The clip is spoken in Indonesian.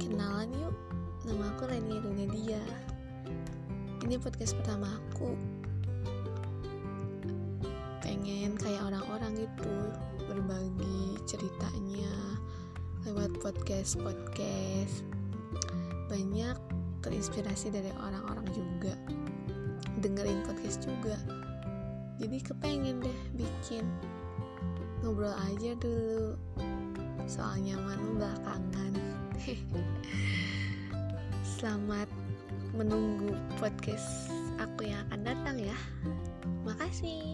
Kenalan yuk, nama aku Reni Dunia Ini podcast pertama aku. Pengen kayak orang-orang gitu Berbagi ceritanya Lewat podcast-podcast Banyak terinspirasi dari orang-orang juga. Dengerin podcast juga. Jadi kepengen deh bikin. Ngobrol aja dulu soalnya nyaman belakangan selamat menunggu podcast aku yang akan datang ya. Makasih